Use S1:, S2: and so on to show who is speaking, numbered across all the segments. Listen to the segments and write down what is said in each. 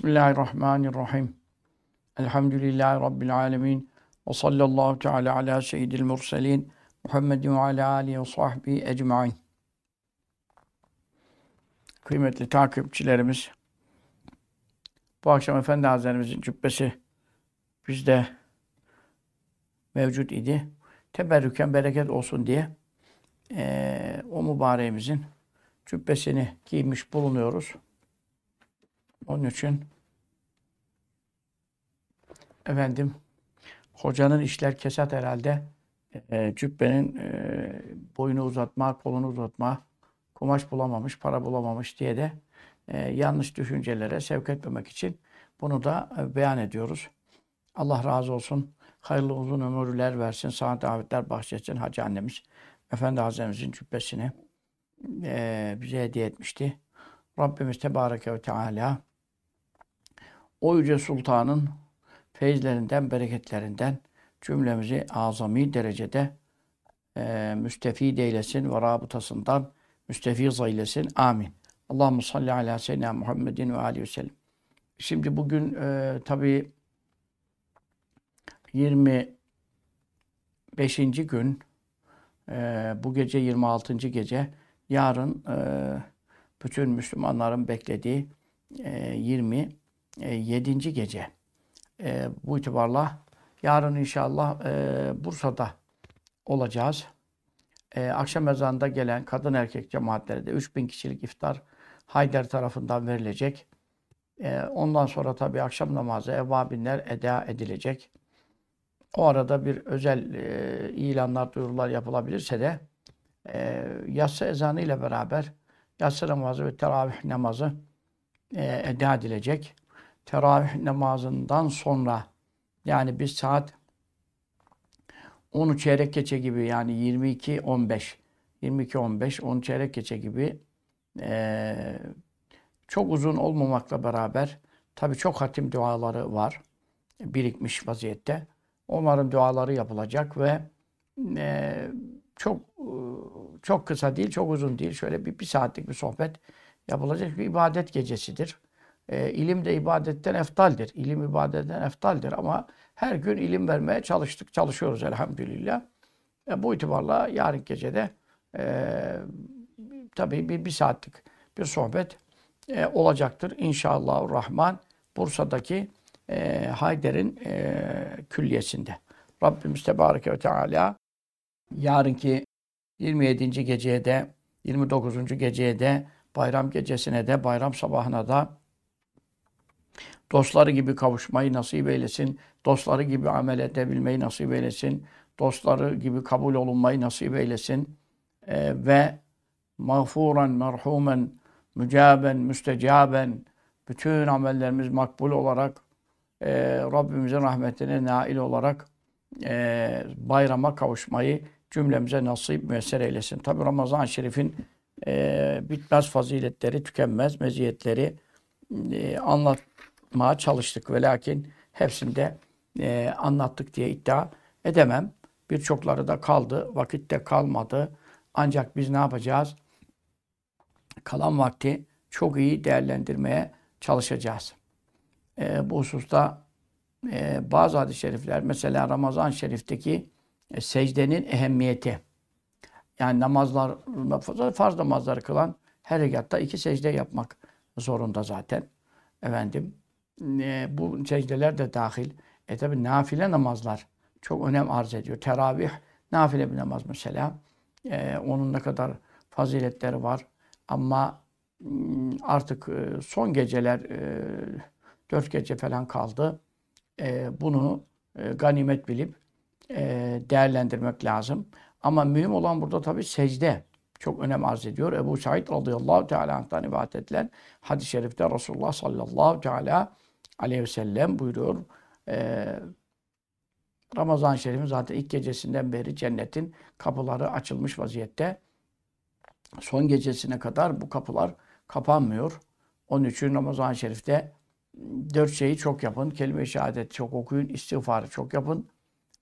S1: Bismillahirrahmanirrahim. Elhamdülillahi Rabbil alemin. Ve sallallahu teala ala seyyidil murselin. Muhammedin ve ala alihi ve sahbihi ecmain. Kıymetli takipçilerimiz, bu akşam Efendi Hazretlerimizin cübbesi bizde mevcut idi. Teberrüken bereket olsun diye e, o mübareğimizin cübbesini giymiş bulunuyoruz. Onun için efendim hocanın işler kesat herhalde e, cübbenin e, boyunu uzatma, kolunu uzatma, kumaş bulamamış, para bulamamış diye de e, yanlış düşüncelere sevk etmemek için bunu da e, beyan ediyoruz. Allah razı olsun. Hayırlı uzun ömürler versin. Sana davetler bahşetsin. Hacı annemiz Efendi Hazretimizin cübbesini e, bize hediye etmişti. Rabbimiz Tebareke ve Teala o Yüce Sultan'ın feyizlerinden, bereketlerinden cümlemizi azami derecede e, müstefid eylesin ve rabıtasından müstefiz eylesin. Amin. Allahu salli ala seyyidina Muhammedin ve aleyhi ve sellem. Şimdi bugün e, tabii 25. gün e, bu gece 26. gece yarın e, bütün Müslümanların beklediği e, 20 e, 7. gece. E, bu itibarla yarın inşallah e, Bursa'da olacağız. E, akşam ezanında gelen kadın erkek cemaatleri de 3000 kişilik iftar Hayder tarafından verilecek. E, ondan sonra tabii akşam namazı evvabinler eda edilecek. O arada bir özel e, ilanlar, duyurular yapılabilirse de e, yatsı ezanı ile beraber yatsı namazı ve teravih namazı e, eda edilecek teravih namazından sonra yani biz saat 10'u çeyrek geçe gibi yani 22 15 22 15 10 çeyrek geçe gibi e, çok uzun olmamakla beraber tabi çok hatim duaları var birikmiş vaziyette. Onların duaları yapılacak ve e, çok çok kısa değil, çok uzun değil. Şöyle bir, bir saatlik bir sohbet yapılacak bir ibadet gecesidir. E, ilim de ibadetten eftaldir. İlim ibadetten eftaldir ama her gün ilim vermeye çalıştık, çalışıyoruz elhamdülillah. E, bu itibarla yarın gecede e, tabii bir, bir saatlik bir sohbet e, olacaktır. İnşallah Rahman Bursa'daki e, Hayder'in e, külliyesinde. Rabbimiz Tebareke ve Teala yarınki 27. geceye de 29. geceye de bayram gecesine de bayram sabahına da Dostları gibi kavuşmayı nasip eylesin. Dostları gibi amel edebilmeyi nasip eylesin. Dostları gibi kabul olunmayı nasip eylesin. Ee, ve mağfuran, merhumen, mücaben, müstecaben bütün amellerimiz makbul olarak e, Rabbimizin rahmetine nail olarak e, bayrama kavuşmayı cümlemize nasip müyesser eylesin. Tabi Ramazan-ı Şerif'in e, bitmez faziletleri, tükenmez meziyetleri e, anlat anlatmaya çalıştık ve lakin hepsinde e, anlattık diye iddia edemem. Birçokları da kaldı, vakitte kalmadı. Ancak biz ne yapacağız? Kalan vakti çok iyi değerlendirmeye çalışacağız. E, bu hususta e, bazı hadis-i şerifler, mesela Ramazan şerifteki e, secdenin ehemmiyeti. Yani namazlar, farz namazları kılan her rekatta iki secde yapmak zorunda zaten. Efendim, e, bu secdeler de dahil. E tabi nafile namazlar çok önem arz ediyor. Teravih nafile bir namaz mesela. E, onun ne kadar faziletleri var. Ama mm, artık e, son geceler e, dört gece falan kaldı. E, bunu ganimet bilip değerlendirmek lazım. Ama mühim olan burada tabi secde çok önem arz ediyor. Ebu Said radıyallahu teala anh'tan rivayet edilen hadis-i şerifte Resulullah sallallahu teala aleyhi ve sellem buyuruyor. Ee, Ramazan-ı Şerif'in zaten ilk gecesinden beri cennetin kapıları açılmış vaziyette. Son gecesine kadar bu kapılar kapanmıyor. Onun için Ramazan-ı Şerif'te dört şeyi çok yapın. Kelime-i şehadet çok okuyun. istiğfarı çok yapın.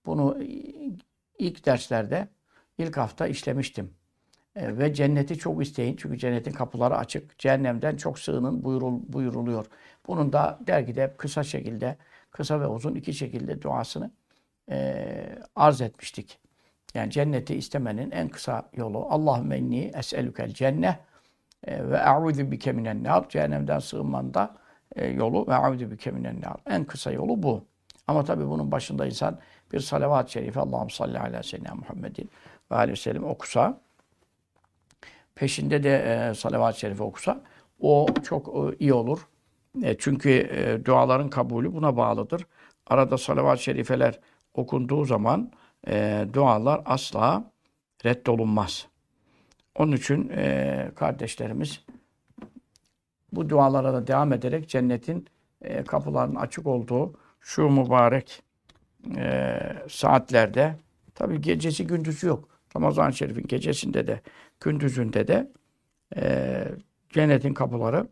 S1: Bunu ilk derslerde ilk hafta işlemiştim. E, ve cenneti çok isteyin. Çünkü cennetin kapıları açık. Cehennemden çok sığının buyurul, buyuruluyor. Bunun da dergide kısa şekilde, kısa ve uzun iki şekilde duasını e, arz etmiştik. Yani cenneti istemenin en kısa yolu Allahümme inni es'elükel cenneh e, ve e'udhu bike minen nar. Cehennemden sığınmanda e, yolu ve e'udhu bike minen nar. En kısa yolu bu. Ama tabi bunun başında insan bir salavat-ı şerife Allah'ım salli ala seyyidina Muhammedin ve aleyhi ve sellem okusa peşinde de e, salavat-ı şerife okusa o çok e, iyi olur. E, çünkü e, duaların kabulü buna bağlıdır. Arada salavat-ı şerifeler okunduğu zaman e, dualar asla reddolunmaz. Onun için e, kardeşlerimiz bu dualara da devam ederek cennetin e, kapılarının açık olduğu şu mübarek e, saatlerde tabi gecesi gündüzü yok. Ramazan-ı Şerif'in gecesinde de gündüzünde de e, cennetin kapıları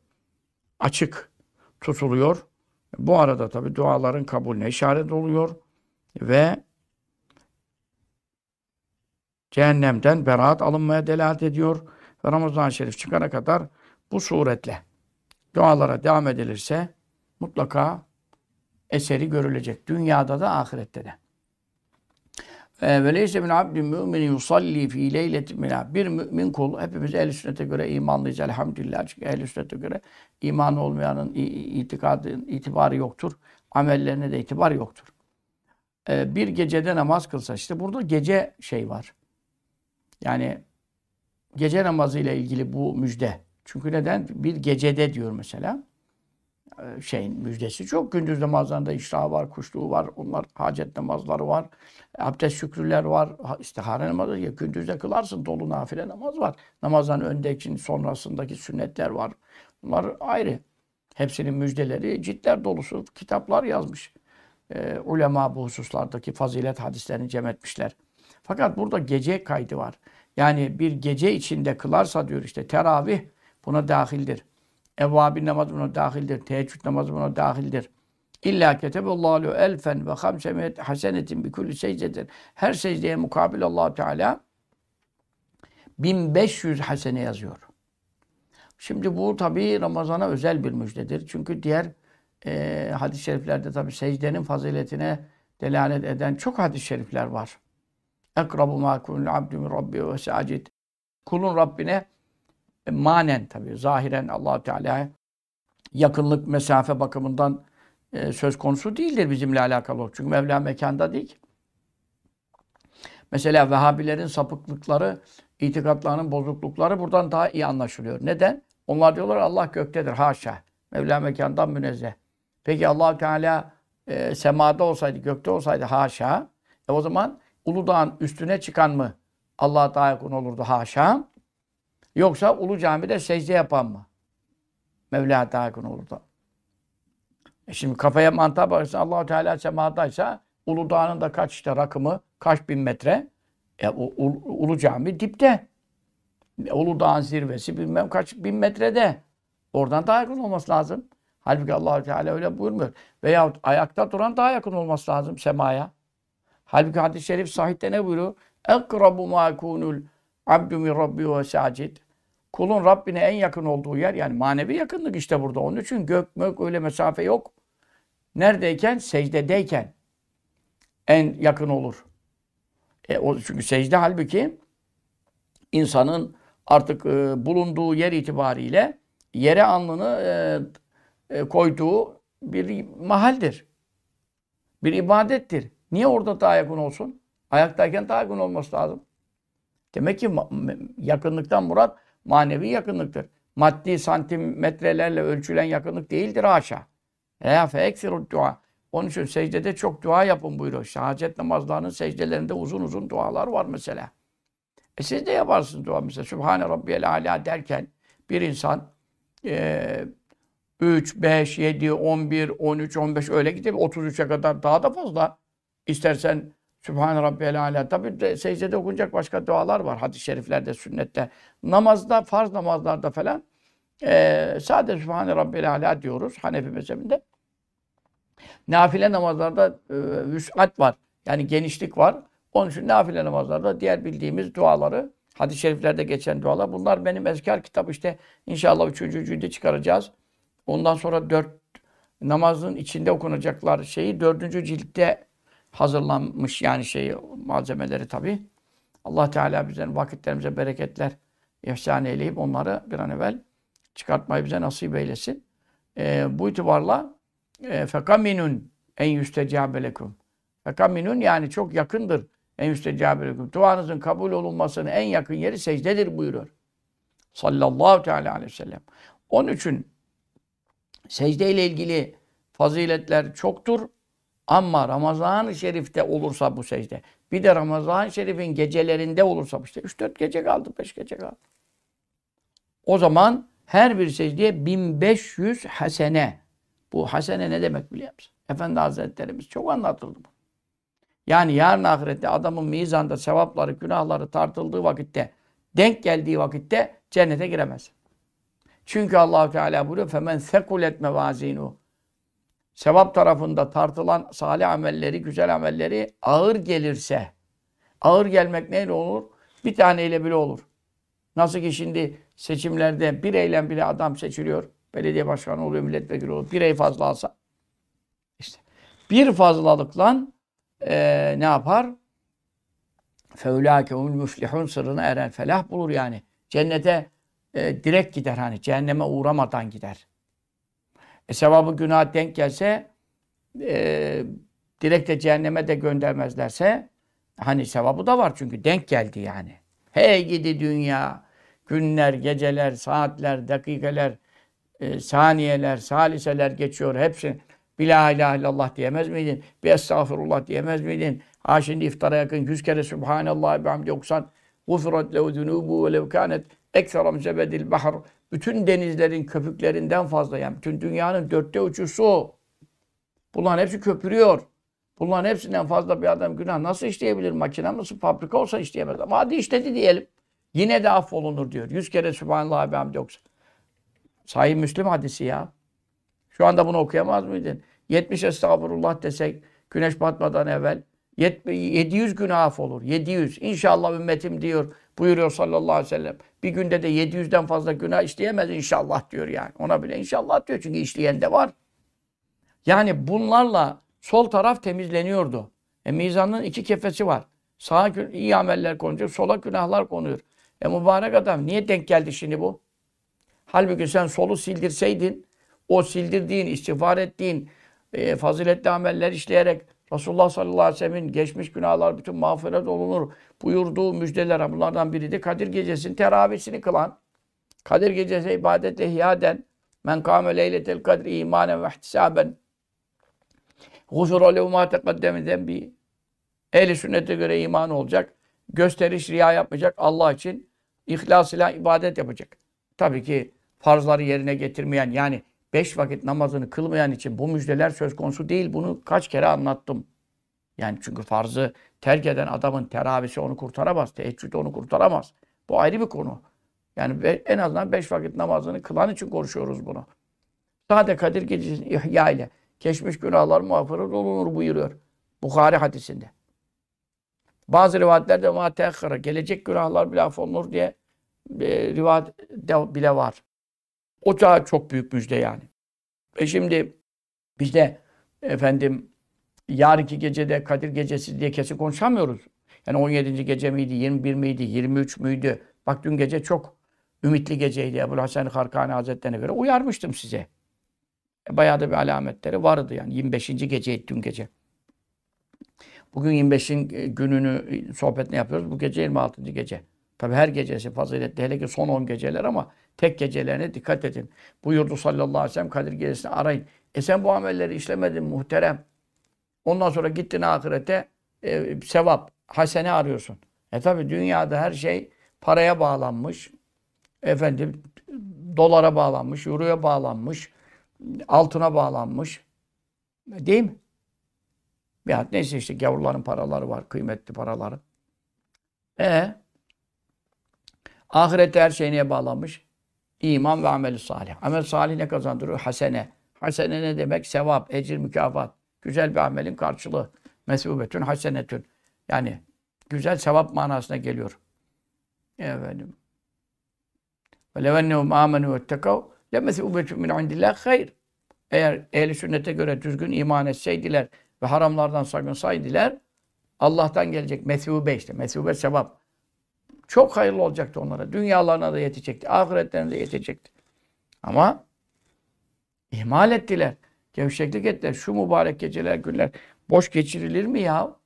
S1: açık tutuluyor. Bu arada tabi duaların kabulüne işaret oluyor ve cehennemden beraat alınmaya delalet ediyor. Ramazan-ı Şerif çıkana kadar bu suretle dualara devam edilirse mutlaka eseri görülecek. Dünyada da ahirette de. Leyse min abdin müminin yusalli fi leyletin minha. Bir mümin kul, hepimiz ehl sünnete göre imanlıyız elhamdülillah. Çünkü ehl sünnete göre iman olmayanın itikadı, itibarı yoktur. Amellerine de itibar yoktur. Ee, bir gecede namaz kılsa, işte burada gece şey var. Yani gece namazı ile ilgili bu müjde. Çünkü neden? Bir gecede diyor mesela. E, şeyin müjdesi çok. Gündüz namazlarında iştahı var, kuşluğu var, onlar hacet namazları var, abdest şükrüler var, istihare namazı ya gündüzde kılarsın dolu nafile namaz var. Namazdan öndeki sonrasındaki sünnetler var. Bunlar ayrı. Hepsinin müjdeleri ciltler dolusu kitaplar yazmış. Ee, ulema bu hususlardaki fazilet hadislerini cem etmişler. Fakat burada gece kaydı var. Yani bir gece içinde kılarsa diyor işte teravih buna dahildir. Evvabin namazı buna dahildir. Teheccüd namazı buna dahildir. İlla keteballahu elfen ve hamse hasenetin bi kulli secdetin. Her secdeye mukabil allah Teala 1500 hasene yazıyor. Şimdi bu tabi Ramazan'a özel bir müjdedir. Çünkü diğer e, hadis-i şeriflerde tabi secdenin faziletine delalet eden çok hadis-i şerifler var. Ekrabu ma kunul abdü min rabbi ve sacid. Kulun Rabbine manen tabi zahiren allah Teala yakınlık mesafe bakımından e, söz konusu değildir bizimle alakalı. Çünkü Mevla mekanda değil. Mesela Vehhabilerin sapıklıkları, itikatlarının bozuklukları buradan daha iyi anlaşılıyor. Neden? Onlar diyorlar Allah göktedir. Haşa. Mevla mekandan münezzeh. Peki allah Teala e, semada olsaydı, gökte olsaydı haşa. E o zaman Uludağ'ın üstüne çıkan mı Allah'a daha yakın olurdu haşa? Yoksa ulu camide secde yapan mı? Mevla Dâkın Uludağ. E şimdi kafaya mantığa bakarsan Allahu Teala semadaysa Ulu Dağ'ın da kaç işte rakımı kaç bin metre? E, u, u, Ulu Cami dipte. E, Ulu Dağ'ın zirvesi bilmem kaç bin metrede. Oradan daha yakın olması lazım. Halbuki Allahu Teala öyle buyurmuyor. Veyahut ayakta duran daha yakın olması lazım semaya. Halbuki hadis-i şerif sahihte ne buyuruyor? Ekrabu ma kunul abdu min rabbi ve sacid. Kulun Rabbine en yakın olduğu yer yani manevi yakınlık işte burada. Onun için gök mök öyle mesafe yok. Neredeyken? Secdedeyken en yakın olur. E, o, çünkü secde halbuki insanın artık e, bulunduğu yer itibariyle yere alnını e, e, koyduğu bir mahaldir. Bir ibadettir. Niye orada daha yakın olsun? Ayaktayken daha yakın olması lazım. Demek ki yakınlıktan murat manevi yakınlıktır. Maddi santimetrelerle ölçülen yakınlık değildir haşa. Ya fe eksirud dua. Onun için secdede çok dua yapın buyuruyor. Şehadet namazlarının secdelerinde uzun uzun dualar var mesela. E siz de yaparsınız dua mesela. Sübhane Rabbiyel Ala derken bir insan e, 3, 5, 7, 11, 13, 15 öyle gidip 33'e kadar daha da fazla İstersen Sübhane Rabbiyel Ala. Tabi de secdede okunacak başka dualar var. Hadis-i şeriflerde, sünnette. Namazda, farz namazlarda falan e, sadece Sübhane Rabbiyel Ala diyoruz Hanefi mezhebinde. Nafile namazlarda e, vüs'at var. Yani genişlik var. Onun için nafile namazlarda diğer bildiğimiz duaları Hadis-i şeriflerde geçen dualar. Bunlar benim ezkar kitabı işte inşallah üçüncü cildi çıkaracağız. Ondan sonra dört namazın içinde okunacaklar şeyi dördüncü ciltte hazırlanmış yani şeyi malzemeleri tabi. Allah Teala bize vakitlerimize bereketler ihsan eyleyip onları bir an evvel çıkartmayı bize nasip eylesin. Ee, bu itibarla e, fekaminun en yüstecabe lekum. Fekaminun yani çok yakındır en yüstecabe lekum. Duanızın kabul olunmasının en yakın yeri secdedir buyuruyor. Sallallahu teala aleyhi ve sellem. Onun için secde ilgili faziletler çoktur. Ama Ramazan-ı Şerif'te olursa bu secde, bir de Ramazan-ı Şerif'in gecelerinde olursa, işte 3-4 gece kaldı, 5 gece kaldı. O zaman her bir secdeye 1500 hasene. Bu hasene ne demek biliyor musun? Efendi Hazretlerimiz çok anlatıldı bu. Yani yarın ahirette adamın mizanda sevapları, günahları tartıldığı vakitte, denk geldiği vakitte cennete giremez. Çünkü allah Teala buyuruyor, فَمَنْ ثَقُلَتْ مَوَازِينُهُ sevap tarafında tartılan salih amelleri, güzel amelleri ağır gelirse, ağır gelmek neyle olur? Bir taneyle bile olur. Nasıl ki şimdi seçimlerde bir eylem bile adam seçiliyor. Belediye başkanı oluyor, milletvekili oluyor. Bir ey fazla alsa. İşte bir fazlalıkla e, ne yapar? Feulâkehumul müflihun sırrına eren felah bulur yani. Cennete e, direkt gider hani. Cehenneme uğramadan gider. E, sevabı günah denk gelse e, direkt de cehenneme de göndermezlerse hani sevabı da var çünkü denk geldi yani. Hey gidi dünya günler, geceler, saatler, dakikalar, e, saniyeler, saliseler geçiyor. Hepsi bir la ilahe illallah diyemez miydin? Bir estağfurullah diyemez miydin? Ha şimdi iftara yakın yüz kere Subhanallah ve hamdi okusan Gufirat lehu zunubu ve lev kânet ekseram zebedil bahr bütün denizlerin köpüklerinden fazla yani bütün dünyanın dörtte üçü su. Bunların hepsi köpürüyor. Bunların hepsinden fazla bir adam günah nasıl işleyebilir? Makine nasıl fabrika olsa işleyemez. Ama hadi işledi diyelim. Yine de affolunur diyor. Yüz kere Sübhanallah ve hamdi yoksa. Sahih Müslim hadisi ya. Şu anda bunu okuyamaz mıydın? 70 estağfurullah desek güneş batmadan evvel 700 günah af olur. 700. İnşallah ümmetim diyor. Buyuruyor sallallahu aleyhi ve sellem. Bir günde de 700'den fazla günah işleyemez inşallah diyor yani. Ona bile inşallah diyor çünkü işleyen de var. Yani bunlarla sol taraf temizleniyordu. E mizanın iki kefesi var. Sağa iyi ameller konacak, sola günahlar konuyor. E mübarek adam niye denk geldi şimdi bu? Halbuki sen solu sildirseydin, o sildirdiğin, istiğfar ettiğin, e, faziletli ameller işleyerek Resulullah sallallahu aleyhi ve sellem'in geçmiş günahlar bütün mağfiret olunur buyurduğu müjdeler bunlardan biri de Kadir Gecesi'nin teravisini kılan, Kadir Gecesi ibadetle hiyaden, men kâme leyletel kadri imanen ve ihtisaben, huzura lehu mâ teqaddeme bir ehli sünnete göre iman olacak, gösteriş, riya yapmayacak, Allah için ihlas ile ibadet yapacak. Tabii ki farzları yerine getirmeyen yani beş vakit namazını kılmayan için bu müjdeler söz konusu değil. Bunu kaç kere anlattım. Yani çünkü farzı terk eden adamın teravisi onu kurtaramaz. Teheccüd onu kurtaramaz. Bu ayrı bir konu. Yani en azından beş vakit namazını kılan için konuşuyoruz bunu. Sade Kadir Gecesi'nin ihya ile geçmiş günahlar mağfiret olunur buyuruyor. Bukhari hadisinde. Bazı rivayetlerde ma gelecek günahlar bile affolunur diye e, rivayet bile var. O da çok büyük müjde yani. E şimdi bizde efendim yarınki gecede Kadir Gecesi diye kesin konuşamıyoruz. Yani 17. gece miydi, 21 miydi, 23 müydü? Bak dün gece çok ümitli geceydi. Ebu Hasan Harkani Hazretleri'ne göre uyarmıştım size. E, bayağı da bir alametleri vardı yani. 25. geceydi dün gece. Bugün 25'in e, gününü e, sohbetini yapıyoruz. Bu gece 26. gece. Tabi her gecesi faziletli. Hele ki son 10 geceler ama tek gecelerine dikkat edin. Buyurdu sallallahu aleyhi ve sellem Kadir gecesini arayın. E sen bu amelleri işlemedin muhterem. Ondan sonra gittin ahirete e, sevap, hasene arıyorsun. E tabi dünyada her şey paraya bağlanmış. Efendim dolara bağlanmış, euroya bağlanmış, altına bağlanmış. Değil mi? Ya neyse işte gavurların paraları var, kıymetli paraları. E ahirette her şey neye bağlanmış? İman ve amel salih. Amel salih ne kazandırıyor? Hasene. Hasene ne demek? Sevap, ecir, mükafat. Güzel bir amelin karşılığı. Mesubetün hasenetün. Yani güzel sevap manasına geliyor. Efendim. Ve levennehum amenu vettekav lemesubetun min indillah hayr. Eğer ehli sünnete göre düzgün iman etseydiler ve haramlardan sakınsaydılar Allah'tan gelecek mesube işte. Mesube sevap. Çok hayırlı olacaktı onlara. Dünyalarına da yetecekti. Ahiretlerine de yetecekti. Ama ihmal ettiler. Gevşeklik ettiler. Şu mübarek geceler, günler boş geçirilir mi ya?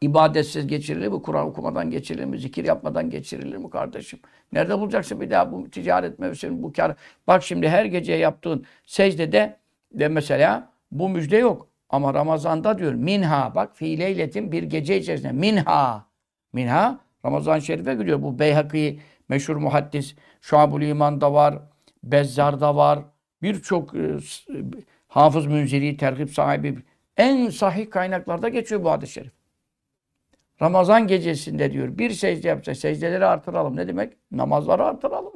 S1: İbadetsiz geçirilir mi? Kur'an okumadan geçirilir mi? Zikir yapmadan geçirilir mi kardeşim? Nerede bulacaksın bir daha bu ticaret mevsimi, bu kar? Bak şimdi her gece yaptığın secdede de mesela bu müjde yok. Ama Ramazan'da diyor minha bak fiileyletin bir gece içerisinde minha minha Ramazan-ı Şerif'e giriyor. Bu Beyhaki meşhur muhaddis Şuab-ül İman'da var. Bezzar'da var. Birçok e, Hafız Münziri, terhip sahibi en sahih kaynaklarda geçiyor bu hadis-i şerif. Ramazan gecesinde diyor bir secde yapsa secdeleri artıralım. Ne demek? Namazları artıralım.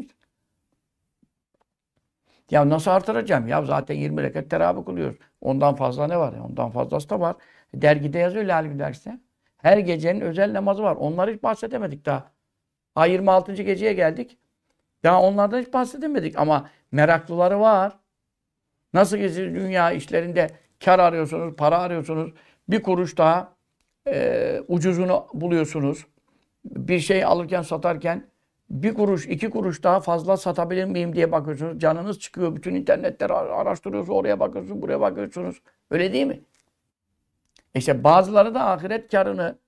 S1: Ya nasıl artıracağım? Ya zaten 20 rekat teravih kılıyoruz. Ondan fazla ne var? Ondan fazlası da var. Dergide yazıyor Lale derste. Her gecenin özel namazı var. Onları hiç bahsedemedik daha. Ha 26. geceye geldik. Daha onlardan hiç bahsedemedik ama meraklıları var. Nasıl ki siz dünya işlerinde kar arıyorsunuz, para arıyorsunuz. Bir kuruş daha e, ucuzunu buluyorsunuz. Bir şey alırken satarken bir kuruş, iki kuruş daha fazla satabilir miyim diye bakıyorsunuz. Canınız çıkıyor. Bütün internetleri araştırıyorsunuz. Oraya bakıyorsunuz, buraya bakıyorsunuz. Öyle değil mi? İşte bazıları da ahiret karını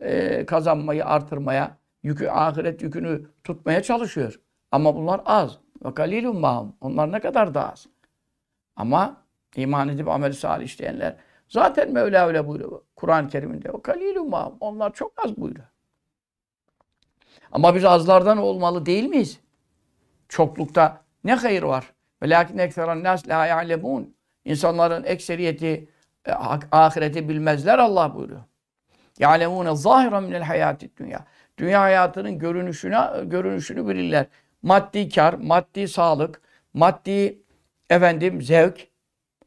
S1: e, kazanmayı, artırmaya, yükü, ahiret yükünü tutmaya çalışıyor. Ama bunlar az. Ve kalilun mahum. Onlar ne kadar da az. Ama iman edip amel salih işleyenler zaten Mevla öyle buyuruyor. Kur'an-ı Kerim'inde. O kalilun mahum. Onlar çok az buyuruyor. Ama biz azlardan olmalı değil miyiz? Çoklukta ne hayır var? Ve lakin ekseren nas la ya'lemun. İnsanların ekseriyeti e, ahireti bilmezler Allah buyuruyor. Ya'lemune zahiren minel hayatid dünya. Dünya hayatının görünüşüne görünüşünü bilirler. Maddi kar, maddi sağlık, maddi efendim zevk,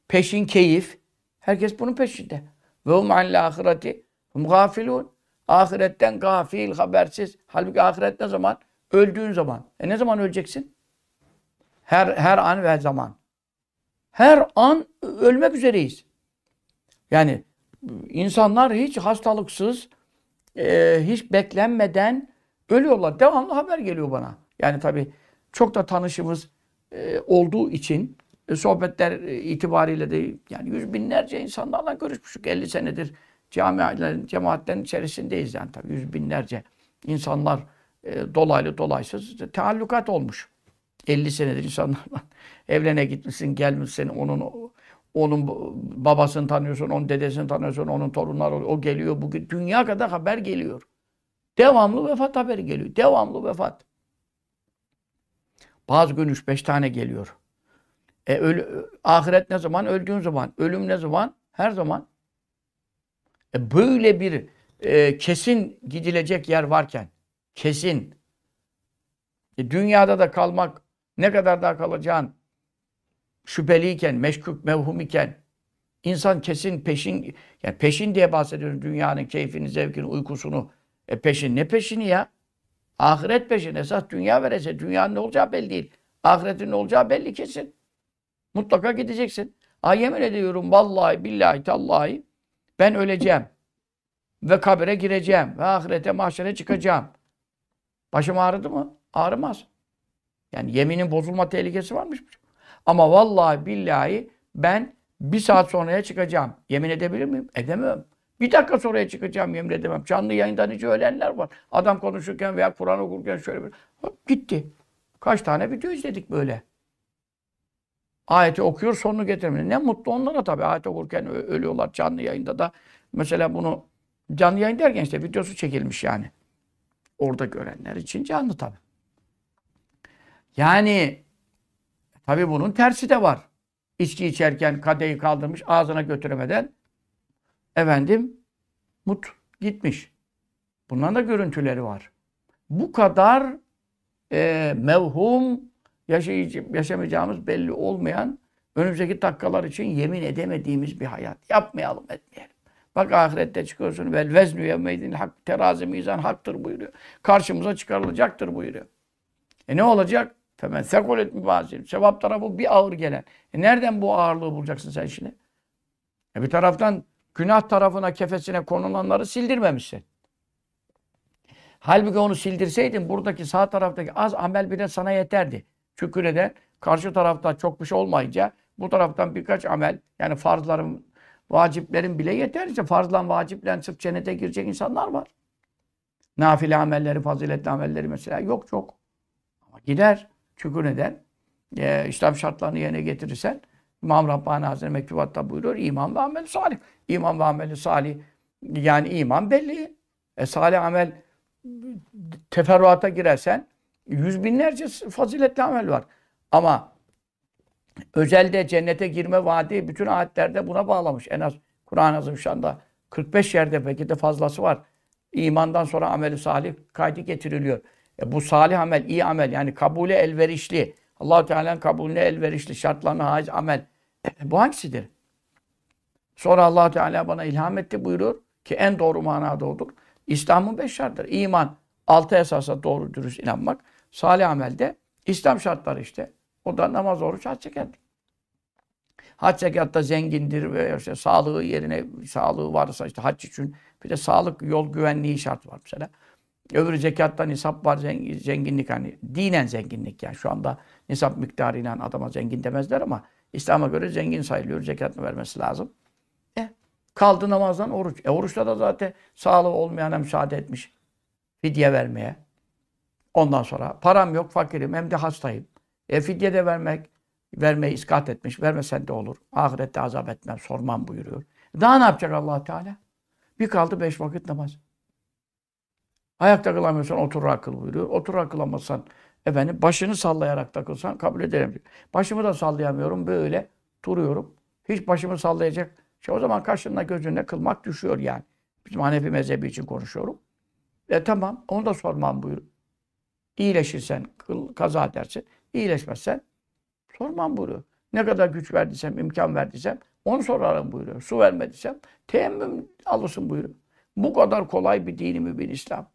S1: peşin keyif. Herkes bunun peşinde. Ve hum anil ahireti hum gafilun. Ahiretten gafil, habersiz. Halbuki ahiret ne zaman? Öldüğün zaman. E ne zaman öleceksin? Her her an ve zaman. Her an ölmek üzereyiz. Yani insanlar hiç hastalıksız, e, hiç beklenmeden ölüyorlar. Devamlı haber geliyor bana. Yani tabii çok da tanışımız e, olduğu için e, sohbetler e, itibariyle de yani yüz binlerce insanlarla görüşmüştük. 50 senedir camilerin, cemaatlerin içerisindeyiz yani tabii yüz binlerce insanlar e, dolaylı dolaysız teallukat olmuş. 50 senedir insanlarla evlene gitmişsin, gelmişsin, onun onun babasını tanıyorsun, onun dedesini tanıyorsun, onun torunları o geliyor. Bugün dünya kadar haber geliyor. Devamlı vefat haberi geliyor. Devamlı vefat. Bazı gün üç beş tane geliyor. E, ölü, ahiret ne zaman? Öldüğün zaman. Ölüm ne zaman? Her zaman. E, böyle bir e, kesin gidilecek yer varken, kesin, e, dünyada da kalmak, ne kadar daha kalacağın şüpheliyken, meşkuk, mevhum iken, insan kesin peşin, yani peşin diye bahsediyoruz dünyanın keyfini, zevkini, uykusunu. E peşin ne peşini ya? Ahiret peşin. Esas dünya verese dünyanın ne olacağı belli değil. Ahiretin ne olacağı belli kesin. Mutlaka gideceksin. Ay yemin ediyorum vallahi billahi tallahi ben öleceğim. Ve kabire gireceğim. Ve ahirete mahşere çıkacağım. Başım ağrıdı mı? Ağrımaz. Yani yeminin bozulma tehlikesi varmış. Ama vallahi billahi ben bir saat sonraya çıkacağım. Yemin edebilir miyim? Edemem. Bir dakika sonraya çıkacağım yemin edemem. Canlı yayından hiç ölenler var. Adam konuşurken veya Kur'an okurken şöyle bir hop gitti. Kaç tane video izledik böyle. Ayeti okuyor sonunu getirmiyor. Ne mutlu onlara tabii. Ayet okurken ölüyorlar canlı yayında da. Mesela bunu canlı yayın derken işte videosu çekilmiş yani. Orada görenler için canlı tabii. Yani tabii bunun tersi de var. İçki içerken kadeyi kaldırmış ağzına götüremeden efendim mut gitmiş. Bunların da görüntüleri var. Bu kadar e, mevhum yaşamayacağımız belli olmayan önümüzdeki dakikalar için yemin edemediğimiz bir hayat. Yapmayalım etmeyelim. Bak ahirette çıkıyorsun. Vel veznü yevmeydin hak. Terazi mizan haktır buyuruyor. Karşımıza çıkarılacaktır buyuruyor. E ne olacak? Femen sekulet mübazir. Sevap tarafı bir ağır gelen. E nereden bu ağırlığı bulacaksın sen şimdi? E bir taraftan günah tarafına, kefesine konulanları sildirmemişsin. Halbuki onu sildirseydin buradaki sağ taraftaki az amel bile sana yeterdi. Çünkü neden? Karşı tarafta çok bir şey olmayınca bu taraftan birkaç amel yani farzların, vaciplerin bile yeter. İşte farzlan, vaciplen sırf cennete girecek insanlar var. Nafile amelleri, faziletli amelleri mesela yok çok. Ama gider. Çünkü neden? Ee, İslam şartlarını yerine getirirsen İmam Rabbani Hazretleri mektubatta buyuruyor. iman ve amel salih. İman ve ameli salih. Yani iman belli. E, salih amel teferruata girersen yüz binlerce faziletli amel var. Ama özelde cennete girme vaadi bütün ayetlerde buna bağlamış. En az Kur'an-ı Azimüşşan'da 45 yerde belki de fazlası var. İmandan sonra ameli salih kaydı getiriliyor. E bu salih amel, iyi amel yani kabule elverişli. allah Teala'nın kabulüne elverişli, şartlarına haiz amel. E, bu hangisidir? Sonra allah Teala bana ilham etti buyuruyor ki en doğru manada odur. İslam'ın beş şartları. İman, altı esasa doğru dürüst inanmak. Salih amelde İslam şartları işte. O da namaz, oruç, hac zekat. Hac zekatta zengindir ve işte sağlığı yerine sağlığı varsa işte hac için bir de sağlık yol güvenliği şart var mesela. Öbürü zekatta nisap var zenginlik hani dinen zenginlik yani şu anda nisap miktarıyla adama zengin demezler ama İslam'a göre zengin sayılıyor. Zekatını vermesi lazım. E, kaldı namazdan oruç. E oruçta da zaten sağlığı olmayana müsaade etmiş. Fidye vermeye. Ondan sonra param yok, fakirim hem de hastayım. E fidye de vermek, vermeyi iskat etmiş. Vermesen de olur. Ahirette azap etmem, sormam buyuruyor. Daha ne yapacak allah Teala? Bir kaldı beş vakit namaz. Ayakta kılamıyorsan otur akıl buyuruyor. Otur kılamazsan efendim başını sallayarak takılsan kabul ederim. Başımı da sallayamıyorum böyle duruyorum. Hiç başımı sallayacak. Şey, o zaman kaşınla gözünle kılmak düşüyor yani. Bizim Hanefi mezhebi için konuşuyorum. E tamam onu da sormam buyur. İyileşirsen kıl, kaza edersin. İyileşmezsen sormam buyuruyor. Ne kadar güç verdiysem, imkan verdiysem onu sorarım buyuruyor. Su vermediysem teyemmüm alırsın buyuruyor. Bu kadar kolay bir dini mübin İslam.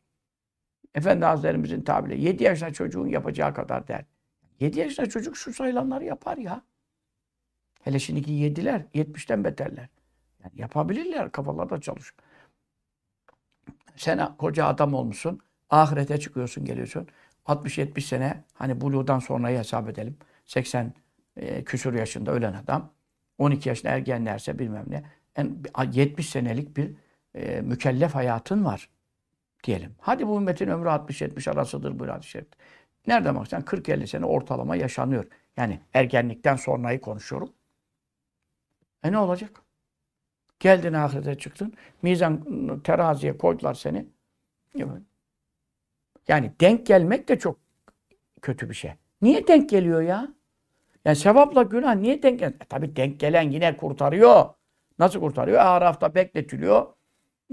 S1: Efendi Hazretlerimizin tabiriyle 7 yaşında çocuğun yapacağı kadar der. 7 yaşında çocuk şu sayılanları yapar ya. Hele şimdiki yediler, 70'ten beterler. Yani yapabilirler, kafalar da çalışıyor. Sen koca adam olmuşsun, ahirete çıkıyorsun, geliyorsun. 60-70 sene, hani buluğdan sonrayı hesap edelim. 80 e, küsur yaşında ölen adam, 12 yaşında ergenlerse bilmem ne. En, 70 senelik bir e, mükellef hayatın var diyelim. Hadi bu ümmetin ömrü 60-70 arasıdır bu hadis-i şerif. Nerede baksan 40-50 sene ortalama yaşanıyor. Yani ergenlikten sonrayı konuşuyorum. E ne olacak? Geldin ahirete çıktın. Mizan teraziye koydular seni. Yani denk gelmek de çok kötü bir şey. Niye denk geliyor ya? Yani sevapla günah niye denk geliyor? E tabi denk gelen yine kurtarıyor. Nasıl kurtarıyor? Araf'ta bekletiliyor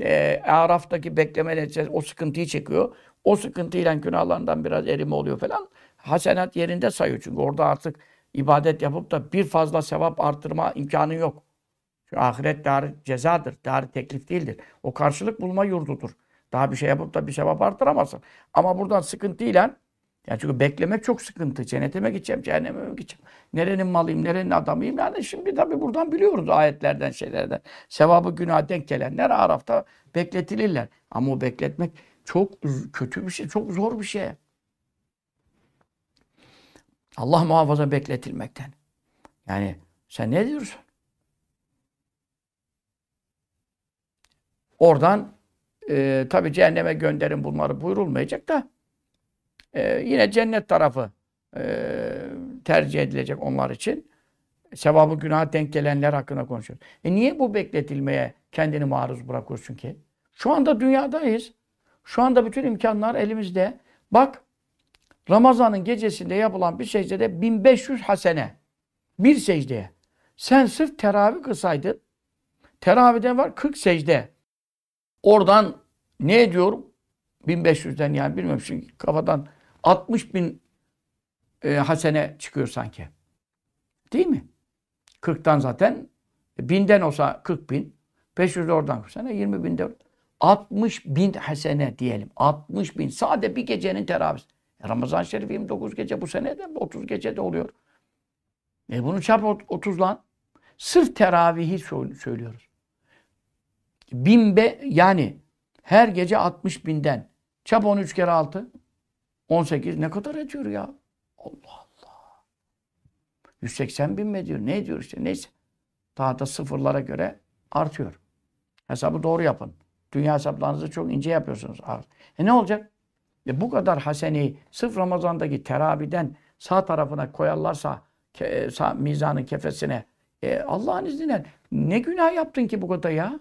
S1: e, Araf'taki bekleme neticesi o sıkıntıyı çekiyor. O sıkıntıyla günahlarından biraz erime oluyor falan. Hasenat yerinde sayıyor çünkü orada artık ibadet yapıp da bir fazla sevap artırma imkanı yok. Çünkü ahiret dar cezadır, dar teklif değildir. O karşılık bulma yurdudur. Daha bir şey yapıp da bir sevap artıramazsın. Ama buradan sıkıntıyla yani çünkü beklemek çok sıkıntı. Cennete mi gideceğim, cehenneme mi gideceğim? Nerenin malıyım, nerenin adamıyım? Yani şimdi tabii buradan biliyoruz ayetlerden, şeylerden. Sevabı günah denk gelenler Araf'ta bekletilirler. Ama o bekletmek çok kötü bir şey, çok zor bir şey. Allah muhafaza bekletilmekten. Yani sen ne diyorsun? Oradan e, tabi cehenneme gönderin bunları buyurulmayacak da e, yine cennet tarafı e, tercih edilecek onlar için. Sevabı günah denk gelenler hakkında konuşuyoruz. E niye bu bekletilmeye kendini maruz bırakıyorsun ki? Şu anda dünyadayız. Şu anda bütün imkanlar elimizde. Bak Ramazan'ın gecesinde yapılan bir secdede 1500 hasene. Bir secdeye. Sen sırf teravih kısaydın. Teravihde var 40 secde. Oradan ne ediyorum? 1500'den yani bilmiyorum şimdi kafadan 60 bin e, hasene çıkıyor sanki. Değil mi? 40'tan zaten binden olsa 40 bin. 500 de oradan sene 20 bin de 60 bin hasene diyelim. 60 bin. Sade bir gecenin teravih. E Ramazan-ı Şerif 29 gece bu sene de 30 gece de oluyor. E bunu çarp 30 lan. Sırf teravihi söylüyoruz. Bin be, yani her gece 60 binden çap 13 kere 6 18 ne kadar ediyor ya? Allah Allah. 180 bin mi ediyor? Ne ediyor işte? Neyse. Daha da sıfırlara göre artıyor. Hesabı doğru yapın. Dünya hesaplarınızı çok ince yapıyorsunuz. E ne olacak? E bu kadar haseni sırf Ramazan'daki teraviden sağ tarafına koyarlarsa ke, sağ, mizanın kefesine e, Allah'ın izniyle ne günah yaptın ki bu kadar ya?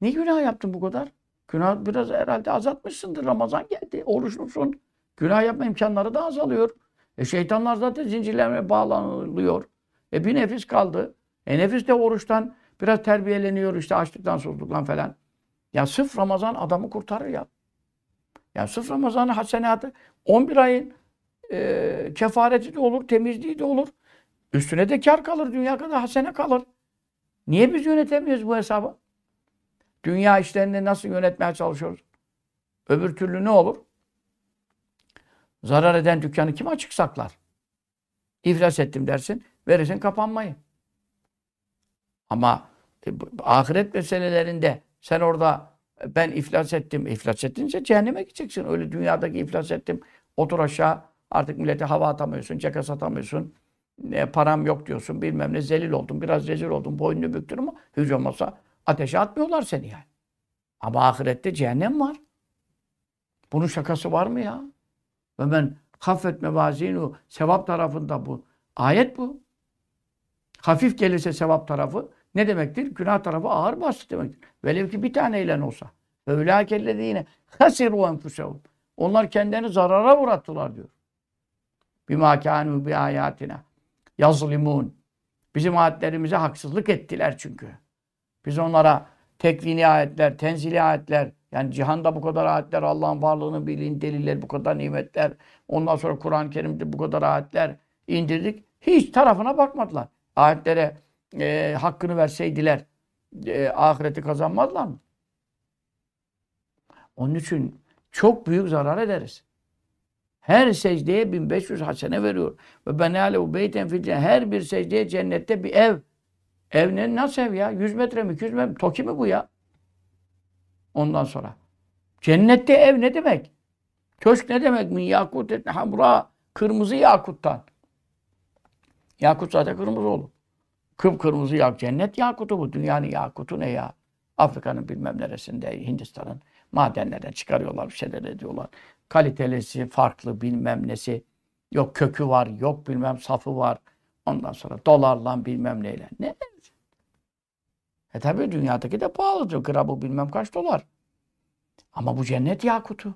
S1: Ne günah yaptın bu kadar? Günah biraz herhalde azaltmışsındır. Ramazan geldi. Oruçlusun. Günah yapma imkanları da azalıyor. E şeytanlar zaten zincirlerine bağlanılıyor. E bir nefis kaldı. E nefis de oruçtan biraz terbiyeleniyor işte açlıktan, susuzluktan falan. Ya sırf Ramazan adamı kurtarır ya. Ya sırf Ramazan'ın hasenatı 11 ayın e, kefareti de olur, temizliği de olur. Üstüne de kar kalır, dünya kadar hasene kalır. Niye biz yönetemiyoruz bu hesabı? Dünya işlerini nasıl yönetmeye çalışıyoruz? Öbür türlü ne olur? Zarar eden dükkanı kim açık saklar? İflas ettim dersin, verirsin kapanmayı. Ama e, ahiret meselelerinde sen orada e, ben iflas ettim. İflas ettince cehenneme gideceksin. Öyle dünyadaki iflas ettim. Otur aşağı. Artık millete hava atamıyorsun. Caka satamıyorsun. E, param yok diyorsun. Bilmem ne zelil oldum. Biraz rezil oldum. Boynunu büktün ama hiç olmazsa ateşe atmıyorlar seni yani. Ama ahirette cehennem var. Bunun şakası var mı ya? Ve ben hafet mevazinu sevap tarafında bu. Ayet bu. Hafif gelirse sevap tarafı ne demektir? Günah tarafı ağır bastı demektir. Velev ki bir taneyle olsa. Ve ülâkellezîne hasiru enfusehum. Onlar kendilerini zarara uğrattılar diyor. Bimâ kânû bi âyâtina yazlimûn. Bizim ayetlerimize haksızlık ettiler çünkü. Biz onlara tekvini ayetler, tenzili ayetler, yani cihanda bu kadar ayetler, Allah'ın varlığını bilin, deliller, bu kadar nimetler, ondan sonra Kur'an-ı Kerim'de bu kadar ayetler indirdik. Hiç tarafına bakmadılar. Ayetlere e, hakkını verseydiler e, ahireti kazanmazlar mı? Onun için çok büyük zarar ederiz. Her secdeye 1500 hasene veriyor. Ve ben alev beyten fil Her bir secdeye cennette bir ev. Ev ne? Nasıl ev ya? 100 metre mi? 200 metre mi? Toki mi bu ya? Ondan sonra. Cennette ev ne demek? Köşk ne demek? Min yakut etne hamra. Kırmızı yakuttan. Yakut zaten kırmızı olur. Kıpkırmızı yak. Cennet yakutu bu. Dünyanın yakutu ne ya? Afrika'nın bilmem neresinde, Hindistan'ın madenlerden çıkarıyorlar, bir şeyler ediyorlar. Kalitelisi farklı bilmem nesi. Yok kökü var, yok bilmem safı var. Ondan sonra dolarla bilmem neyle. Ne? E tabi dünyadaki de pahalıdır. Gramı bilmem kaç dolar. Ama bu cennet yakutu.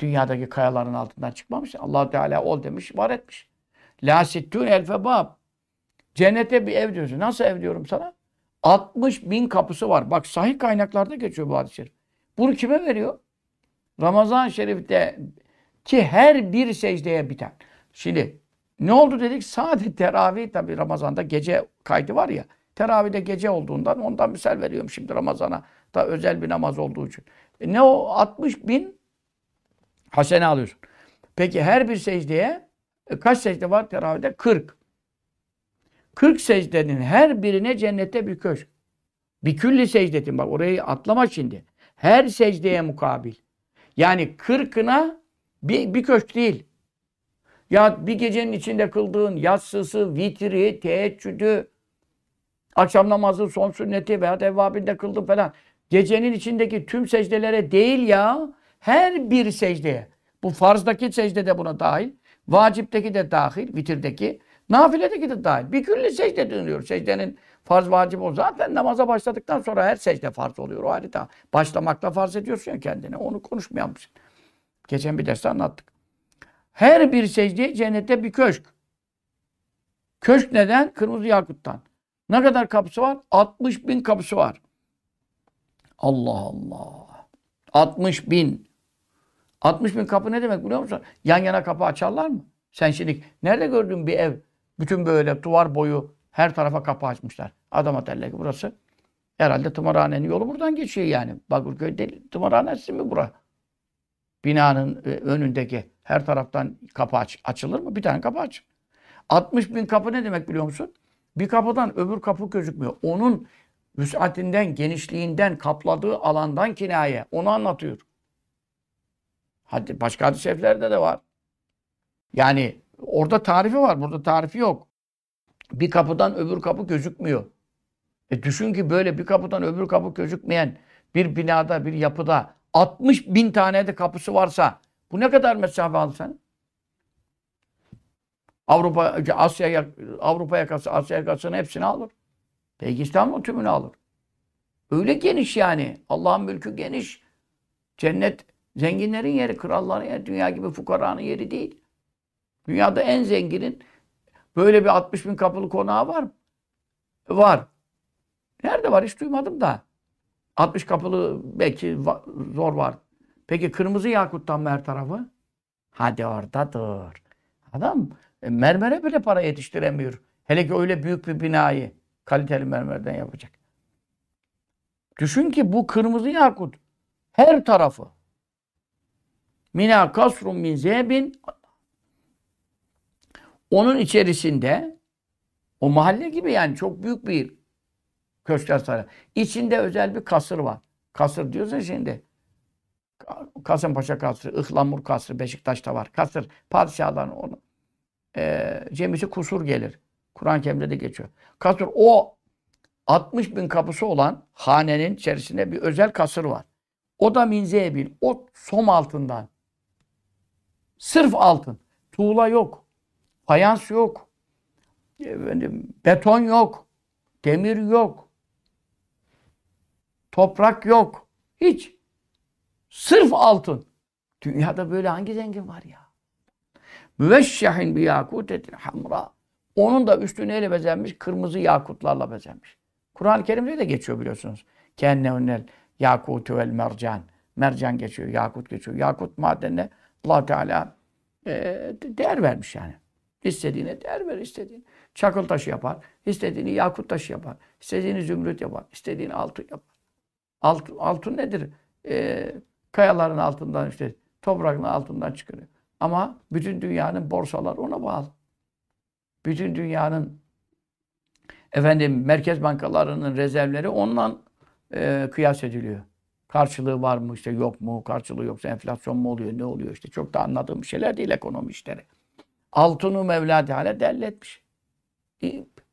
S1: Dünyadaki kayaların altından çıkmamış. allah Teala ol demiş, var etmiş. La sittun elfe bab. Cennete bir ev diyorsun. Nasıl ev diyorum sana? 60 bin kapısı var. Bak sahih kaynaklarda geçiyor bu şerif. Bunu kime veriyor? Ramazan-ı Şerif'te ki her bir secdeye biten. Şimdi ne oldu dedik? Sadece teravih tabi Ramazan'da gece kaydı var ya. Teravihde gece olduğundan ondan misal veriyorum şimdi Ramazan'a. Da özel bir namaz olduğu için. E ne o? 60 bin hasene alıyorsun. Peki her bir secdeye e, kaç secde var teravihde? 40. 40 secdenin her birine cennette bir köşk. Bir külli secdetin bak orayı atlama şimdi. Her secdeye mukabil. Yani kırkına bir, bir köşk değil. Ya bir gecenin içinde kıldığın yatsısı, vitri, teheccüdü, akşam namazı, son sünneti veya evvabinde kıldın falan. Gecenin içindeki tüm secdelere değil ya. Her bir secdeye. Bu farzdaki secde de buna dahil. Vacipteki de dahil. Vitirdeki. Nafiledeki de dahil. Bir külli secde dönüyor. Secdenin farz vacip o. Zaten namaza başladıktan sonra her secde farz oluyor. O harita. Başlamakla farz ediyorsun ya kendine. Onu konuşmayamışsın. Geçen bir derste anlattık. Her bir secdeye cennette bir köşk. Köşk neden? Kırmızı yakuttan. Ne kadar kapısı var? 60 bin kapısı var. Allah Allah. 60 bin. 60 bin kapı ne demek biliyor musun? Yan yana kapı açarlar mı? Sen şimdi nerede gördün bir ev bütün böyle duvar boyu her tarafa kapı açmışlar. Adam derler ki burası Herhalde tımarhanenin yolu buradan geçiyor yani. Bakırköy değil, tımarhanesi mi bura? Binanın e, önündeki her taraftan kapı aç, açılır mı? Bir tane kapı aç. 60 bin kapı ne demek biliyor musun? Bir kapıdan öbür kapı gözükmüyor. Onun vüsatinden, genişliğinden, kapladığı alandan kinaye. Onu anlatıyor. Hadi başka hadis-i de var. Yani orada tarifi var, burada tarifi yok. Bir kapıdan öbür kapı gözükmüyor. E düşün ki böyle bir kapıdan öbür kapı gözükmeyen bir binada, bir yapıda 60 bin tane de kapısı varsa bu ne kadar mesafe alır sen? Avrupa, Asya, Avrupa yakası, Asya yakasının hepsini alır. Peki İstanbul tümünü alır. Öyle geniş yani. Allah'ın mülkü geniş. Cennet zenginlerin yeri, kralların yeri, dünya gibi fukaranın yeri değil. Dünyada en zenginin böyle bir 60 bin kapılı konağı var mı? Var. Nerede var hiç duymadım da. 60 kapılı belki zor var. Peki kırmızı yakuttan mı her tarafı? Hadi oradadır. Adam e, mermere bile para yetiştiremiyor. Hele ki öyle büyük bir binayı kaliteli mermerden yapacak. Düşün ki bu kırmızı yakut her tarafı. Mina kasrun min zebin onun içerisinde o mahalle gibi yani çok büyük bir köşkler sarayı. İçinde özel bir kasır var. Kasır diyorsun şimdi. Kasımpaşa kasrı, Ihlamur kasrı, Beşiktaş'ta var. Kasır, padişahların onu. E, cemisi kusur gelir. Kur'an-ı Kerim'de de geçiyor. Kasır o 60 bin kapısı olan hanenin içerisinde bir özel kasır var. O da minzebil. O som altından. Sırf altın. Tuğla yok. Fayans yok. Efendim, beton yok. Demir yok. Toprak yok. Hiç. Sırf altın. Dünyada böyle hangi zengin var ya? Müveşşehin bi yakutetin hamra. Onun da üstü neyle bezenmiş? Kırmızı yakutlarla bezenmiş. Kur'an-ı Kerim'de de geçiyor biliyorsunuz. Kennevnel yakutu vel mercan. Mercan geçiyor, yakut geçiyor. Yakut madenine allah Teala e, değer vermiş yani. İstediğine değer ver, istediğini. Çakıl taşı yapar, istediğini yakut taşı yapar, istediğini zümrüt yapar, istediğini altın yapar. Alt, altın nedir? E, kayaların altından işte toprağın altından çıkıyor. Ama bütün dünyanın borsalar ona bağlı. Bütün dünyanın efendim merkez bankalarının rezervleri ondan e, kıyas ediliyor. Karşılığı var mı işte yok mu? Karşılığı yoksa enflasyon mu oluyor? Ne oluyor işte? Çok da anladığım şeyler değil ekonomi işleri. Altını Mevla Teala derletmiş.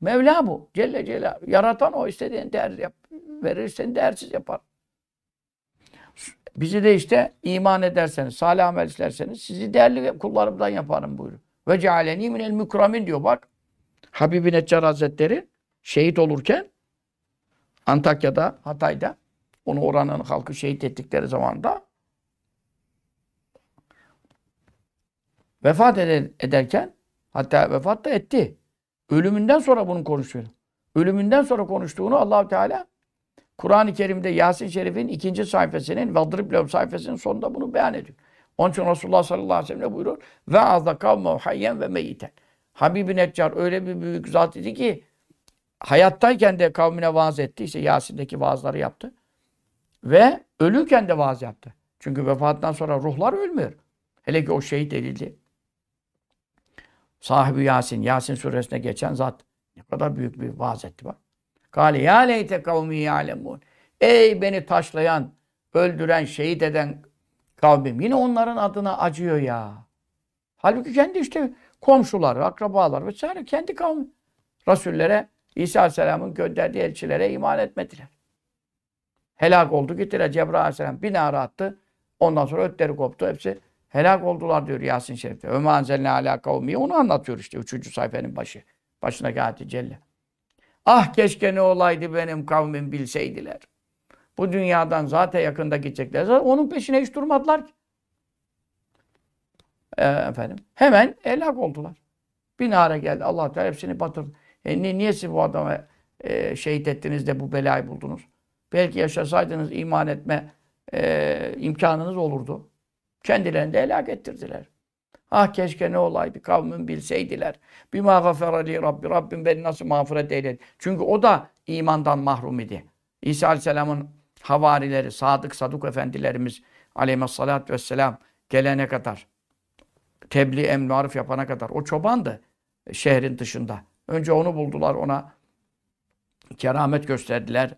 S1: Mevla bu. Celle Celaluhu. Yaratan o istediğin değer yap, verir, seni değersiz yapar. Bizi de işte iman ederseniz, salih amel işlerseniz sizi değerli kullarımdan yaparım buyuruyor. Ve cealeni minel mükramin diyor bak. Habibi Neccar Hazretleri şehit olurken Antakya'da, Hatay'da onu oranın halkı şehit ettikleri zamanda vefat ederken hatta vefat da etti. Ölümünden sonra bunu konuşuyor. Ölümünden sonra konuştuğunu allah Teala Kur'an-ı Kerim'de Yasin Şerif'in ikinci sayfasının Vadrib Lev sayfasının sonunda bunu beyan ediyor. Onun için Resulullah sallallahu aleyhi ve sellem ne buyuruyor? Ve azda kavme hayyen ve meyiten. Habib-i Neccar öyle bir büyük zat idi ki hayattayken de kavmine vaaz etti. İşte Yasin'deki vaazları yaptı. Ve ölürken de vaaz yaptı. Çünkü vefatından sonra ruhlar ölmüyor. Hele ki o şehit edildi. Sahibi Yasin, Yasin suresine geçen zat ne kadar büyük bir vaaz etti bak. Kale ya leyte kavmi ya'lemun. Ey beni taşlayan, öldüren, şehit eden kavmim. Yine onların adına acıyor ya. Halbuki kendi işte komşuları, akrabalar vesaire kendi kavmi. Resullere, İsa Aleyhisselam'ın gönderdiği elçilere iman etmediler. Helak oldu gittiler. Cebrail Aleyhisselam bir nara attı. Ondan sonra ötleri koptu. Hepsi helak oldular diyor Yasin Şerif'te. Öme anzelne ala. Onu anlatıyor işte. Üçüncü sayfanın başı. Başındaki ayeti celle. Ah keşke ne olaydı benim kavmim bilseydiler. Bu dünyadan zaten yakında gidecekler. Zaten onun peşine hiç durmadılar ki. Ee, efendim. Hemen helak oldular. Bir nara geldi. Allah Teala hepsini batırdı. E, ni, niye siz bu adamı e, şehit ettiniz de bu belayı buldunuz? Belki yaşasaydınız iman etme e, imkanınız olurdu. Kendilerini de helak ettirdiler. Ah keşke ne olaydı kavmin bilseydiler. Bima gaferali Rabbi. Rabbim beni nasıl mağfiret eyledi. Çünkü o da imandan mahrum idi. İsa Aleyhisselam'ın havarileri, sadık saduk efendilerimiz aleyhissalatü vesselam gelene kadar, tebliğ emri yapana kadar. O çobandı şehrin dışında. Önce onu buldular, ona keramet gösterdiler.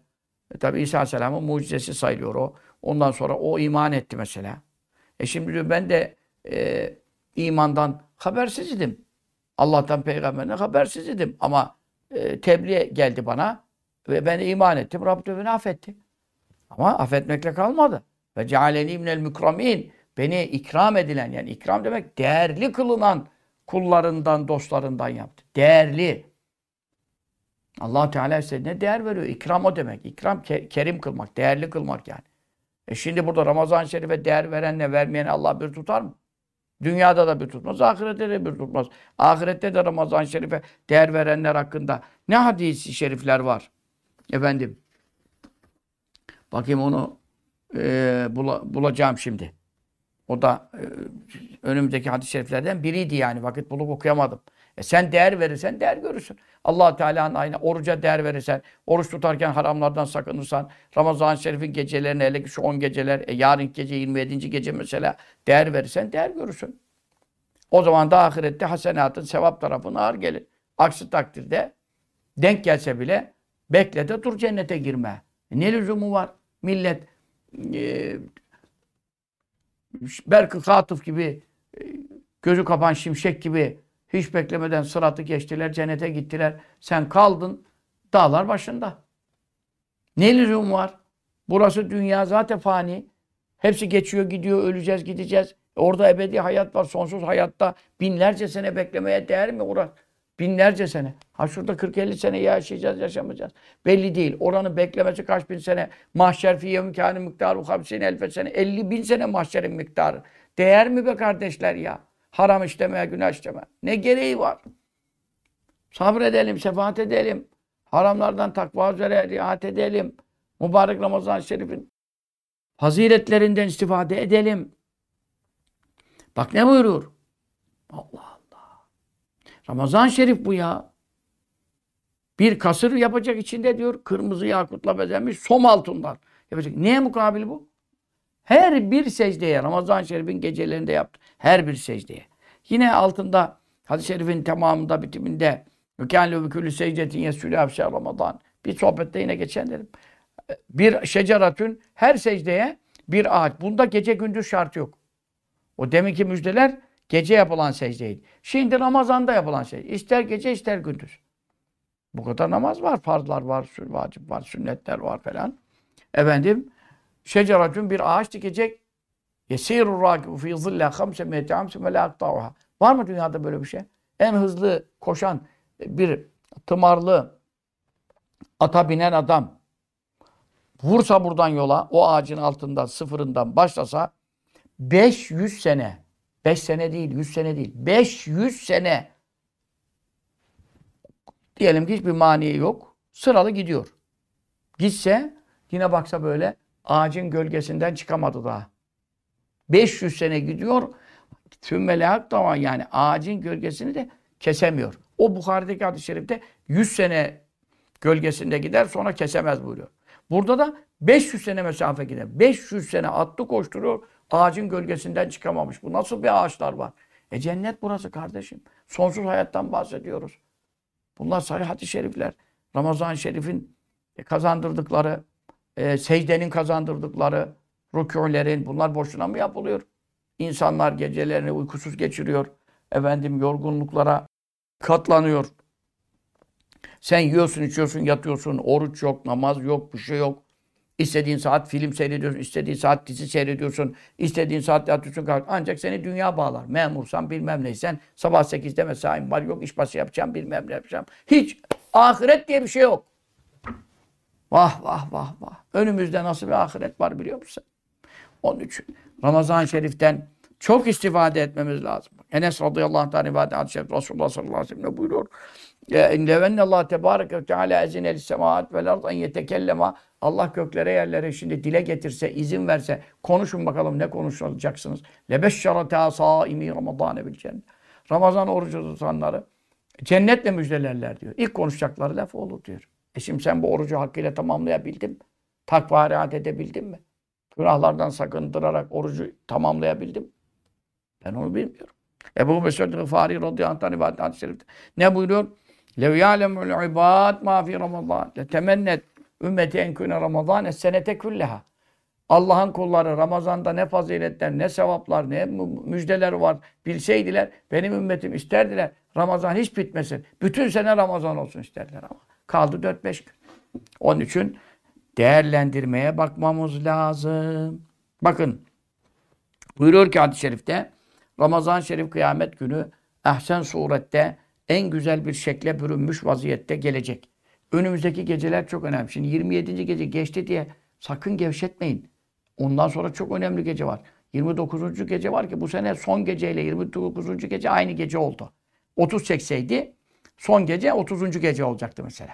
S1: E tabi İsa Aleyhisselam'ın mucizesi sayılıyor o. Ondan sonra o iman etti mesela. E şimdi ben de e, imandan habersiz idim. Allah'tan peygamberine habersiz idim. Ama e, tebliğ geldi bana ve ben iman ettim. Rabbim beni affetti. Ama affetmekle kalmadı. Ve cealeni minel mükramin. Beni ikram edilen yani ikram demek değerli kılınan kullarından, dostlarından yaptı. Değerli. allah Teala ne değer veriyor. İkram o demek. İkram kerim kılmak, değerli kılmak yani. E şimdi burada Ramazan-ı Şerif'e değer verenle vermeyen Allah bir tutar mı? Dünyada da bir tutmaz, ahirette de bir tutmaz. Ahirette de Ramazan-ı Şerif'e değer verenler hakkında ne hadisi şerifler var? Efendim, bakayım onu e, bula, bulacağım şimdi. O da e, önümüzdeki hadis-i şeriflerden biriydi yani. Vakit bulup okuyamadım. E sen değer verirsen değer görürsün. allah Teala'nın aynı oruca değer verirsen, oruç tutarken haramlardan sakınırsan, Ramazan-ı Şerif'in gecelerine hele ki şu 10 geceler, e, yarın gece 27. gece mesela değer verirsen değer görürsün. O zaman da ahirette hasenatın sevap tarafına ağır gelir. Aksi takdirde denk gelse bile bekle de dur cennete girme. E ne lüzumu var? Millet e, Berkı Katıf gibi e, gözü kapan şimşek gibi hiç beklemeden sıratı geçtiler, cennete gittiler. Sen kaldın dağlar başında. Ne lüzum var? Burası dünya zaten fani. Hepsi geçiyor, gidiyor, öleceğiz, gideceğiz. Orada ebedi hayat var, sonsuz hayatta binlerce sene beklemeye değer mi orası? Binlerce sene. Ha şurada 40-50 sene yaşayacağız, yaşamayacağız. Belli değil. Oranın beklemesi kaç bin sene. Mahşer fi yevmkâni miktarı hamsine elfe sene. 50 bin sene mahşerin miktarı. Değer mi be kardeşler ya? Haram işlemeye, günah işleme. Ne gereği var? Sabredelim, sefaat edelim. Haramlardan takva üzere riayet edelim. Mübarek Ramazan-ı Şerif'in faziletlerinden istifade edelim. Bak ne buyurur? Allah. Ramazan Şerif bu ya. Bir kasır yapacak içinde diyor. Kırmızı yakutla bezenmiş som altından. Yapacak. Neye mukabil bu? Her bir secdeye Ramazan-ı Şerif'in gecelerinde yaptı. Her bir secdeye. Yine altında hadis-i şerifin tamamında bitiminde Mükâlü küllü secdetin yesülü hafşa Ramazan. Bir sohbette yine geçen dedim. Bir şeceratün her secdeye bir ağaç. Bunda gece gündüz şartı yok. O demek ki müjdeler gece yapılan secdeydi. Şimdi Ramazan'da yapılan şey. İster gece ister gündüz. Bu kadar namaz var. Farzlar var, vacip var, sünnetler var falan. Efendim şeceratün bir ağaç dikecek. Yesirur rakibu fi zilla hamse miyete hamse ve la Var mı dünyada böyle bir şey? En hızlı koşan bir tımarlı ata binen adam vursa buradan yola o ağacın altında sıfırından başlasa 500 sene 5 sene değil 100 sene değil 500 sene diyelim ki hiçbir maniye yok sıralı gidiyor. Gitse yine baksa böyle ağacın gölgesinden çıkamadı daha. 500 sene gidiyor. Tümmele hak yani ağacın gölgesini de kesemiyor. O Bukhari'deki hadis-i şerifte 100 sene gölgesinde gider sonra kesemez buyuruyor. Burada da 500 sene mesafe gider. 500 sene attı koşturuyor. Ağacın gölgesinden çıkamamış. Bu nasıl bir ağaçlar var? E cennet burası kardeşim. Sonsuz hayattan bahsediyoruz. Bunlar sahih hadis-i şerifler. Ramazan-ı Şerif'in kazandırdıkları, e, secdenin kazandırdıkları, rükûlerin bunlar boşuna mı yapılıyor? İnsanlar gecelerini uykusuz geçiriyor. Efendim yorgunluklara katlanıyor. Sen yiyorsun, içiyorsun, yatıyorsun. Oruç yok, namaz yok, bir şey yok. İstediğin saat film seyrediyorsun, istediğin saat dizi seyrediyorsun, istediğin saat yatıyorsun. Kalk. Ancak seni dünya bağlar. Memursan bilmem neysen sabah 8'de mesain var yok, iş başı yapacağım, bilmem ne yapacağım. Hiç ahiret diye bir şey yok. Vah vah vah vah. Önümüzde nasıl bir ahiret var biliyor musun? Onun için Ramazan-ı Şerif'ten çok istifade etmemiz lazım. Enes radıyallahu anh rivayet hadis Resulullah sallallahu aleyhi ve sellem buyuruyor. Levenne Allah tebareke ve teala ezine semaat vel ard en yetekellema Allah göklere yerlere şimdi dile getirse, izin verse, konuşun bakalım ne konuşacaksınız. Lebeşşerata saimi Ramazan bil. Ramazan orucu tutanları cennetle müjdelerler diyor. İlk konuşacakları laf olur diyor. E şimdi sen bu orucu hakkıyla tamamlayabildin Takva riayet edebildin mi? Günahlardan sakındırarak orucu tamamlayabildim mi? Ben onu bilmiyorum. Ebu Mesud Gıfari radıyallahu anh rivayet şerifte. Ne buyuruyor? Lev ya'lemul ibad ma fi Ramazan. Le temennet ümmeti enküne Ramazan es senete külleha. Allah'ın kulları Ramazan'da ne faziletler, ne sevaplar, ne müjdeler var bilseydiler benim ümmetim isterdiler. Ramazan hiç bitmesin. Bütün sene Ramazan olsun isterdiler ama. Kaldı 4-5 gün. Onun için değerlendirmeye bakmamız lazım. Bakın buyuruyor ki hadis-i şerifte Ramazan-ı Şerif kıyamet günü ehsen surette en güzel bir şekle bürünmüş vaziyette gelecek. Önümüzdeki geceler çok önemli. Şimdi 27. gece geçti diye sakın gevşetmeyin. Ondan sonra çok önemli gece var. 29. gece var ki bu sene son geceyle 29. gece aynı gece oldu. 30 çekseydi son gece 30. gece olacaktı mesela.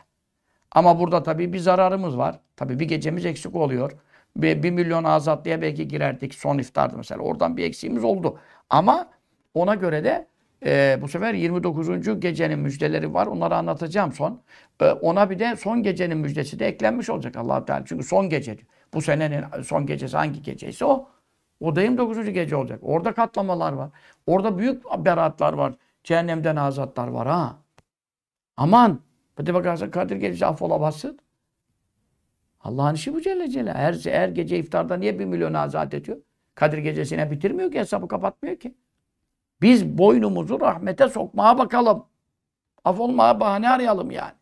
S1: Ama burada tabii bir zararımız var. Tabii bir gecemiz eksik oluyor. Bir, bir milyon azatlıya belki girerdik son iftarda mesela. Oradan bir eksiğimiz oldu. Ama ona göre de e, bu sefer 29. gecenin müjdeleri var. Onları anlatacağım son. E, ona bir de son gecenin müjdesi de eklenmiş olacak allah Teala. Çünkü son gece. Bu senenin son gecesi hangi geceyse o. O da 29. gece olacak. Orada katlamalar var. Orada büyük beratlar var. Cehennemden azatlar var ha. Aman. Hadi bakarsan Kadir gecesi affolamazsın. Allah'ın işi bu Celle Celle. Her, her gece iftarda niye bir milyon azat ediyor? Kadir gecesine bitirmiyor ki, hesabı kapatmıyor ki. Biz boynumuzu rahmete sokmaya bakalım. Af olmaya bahane arayalım yani.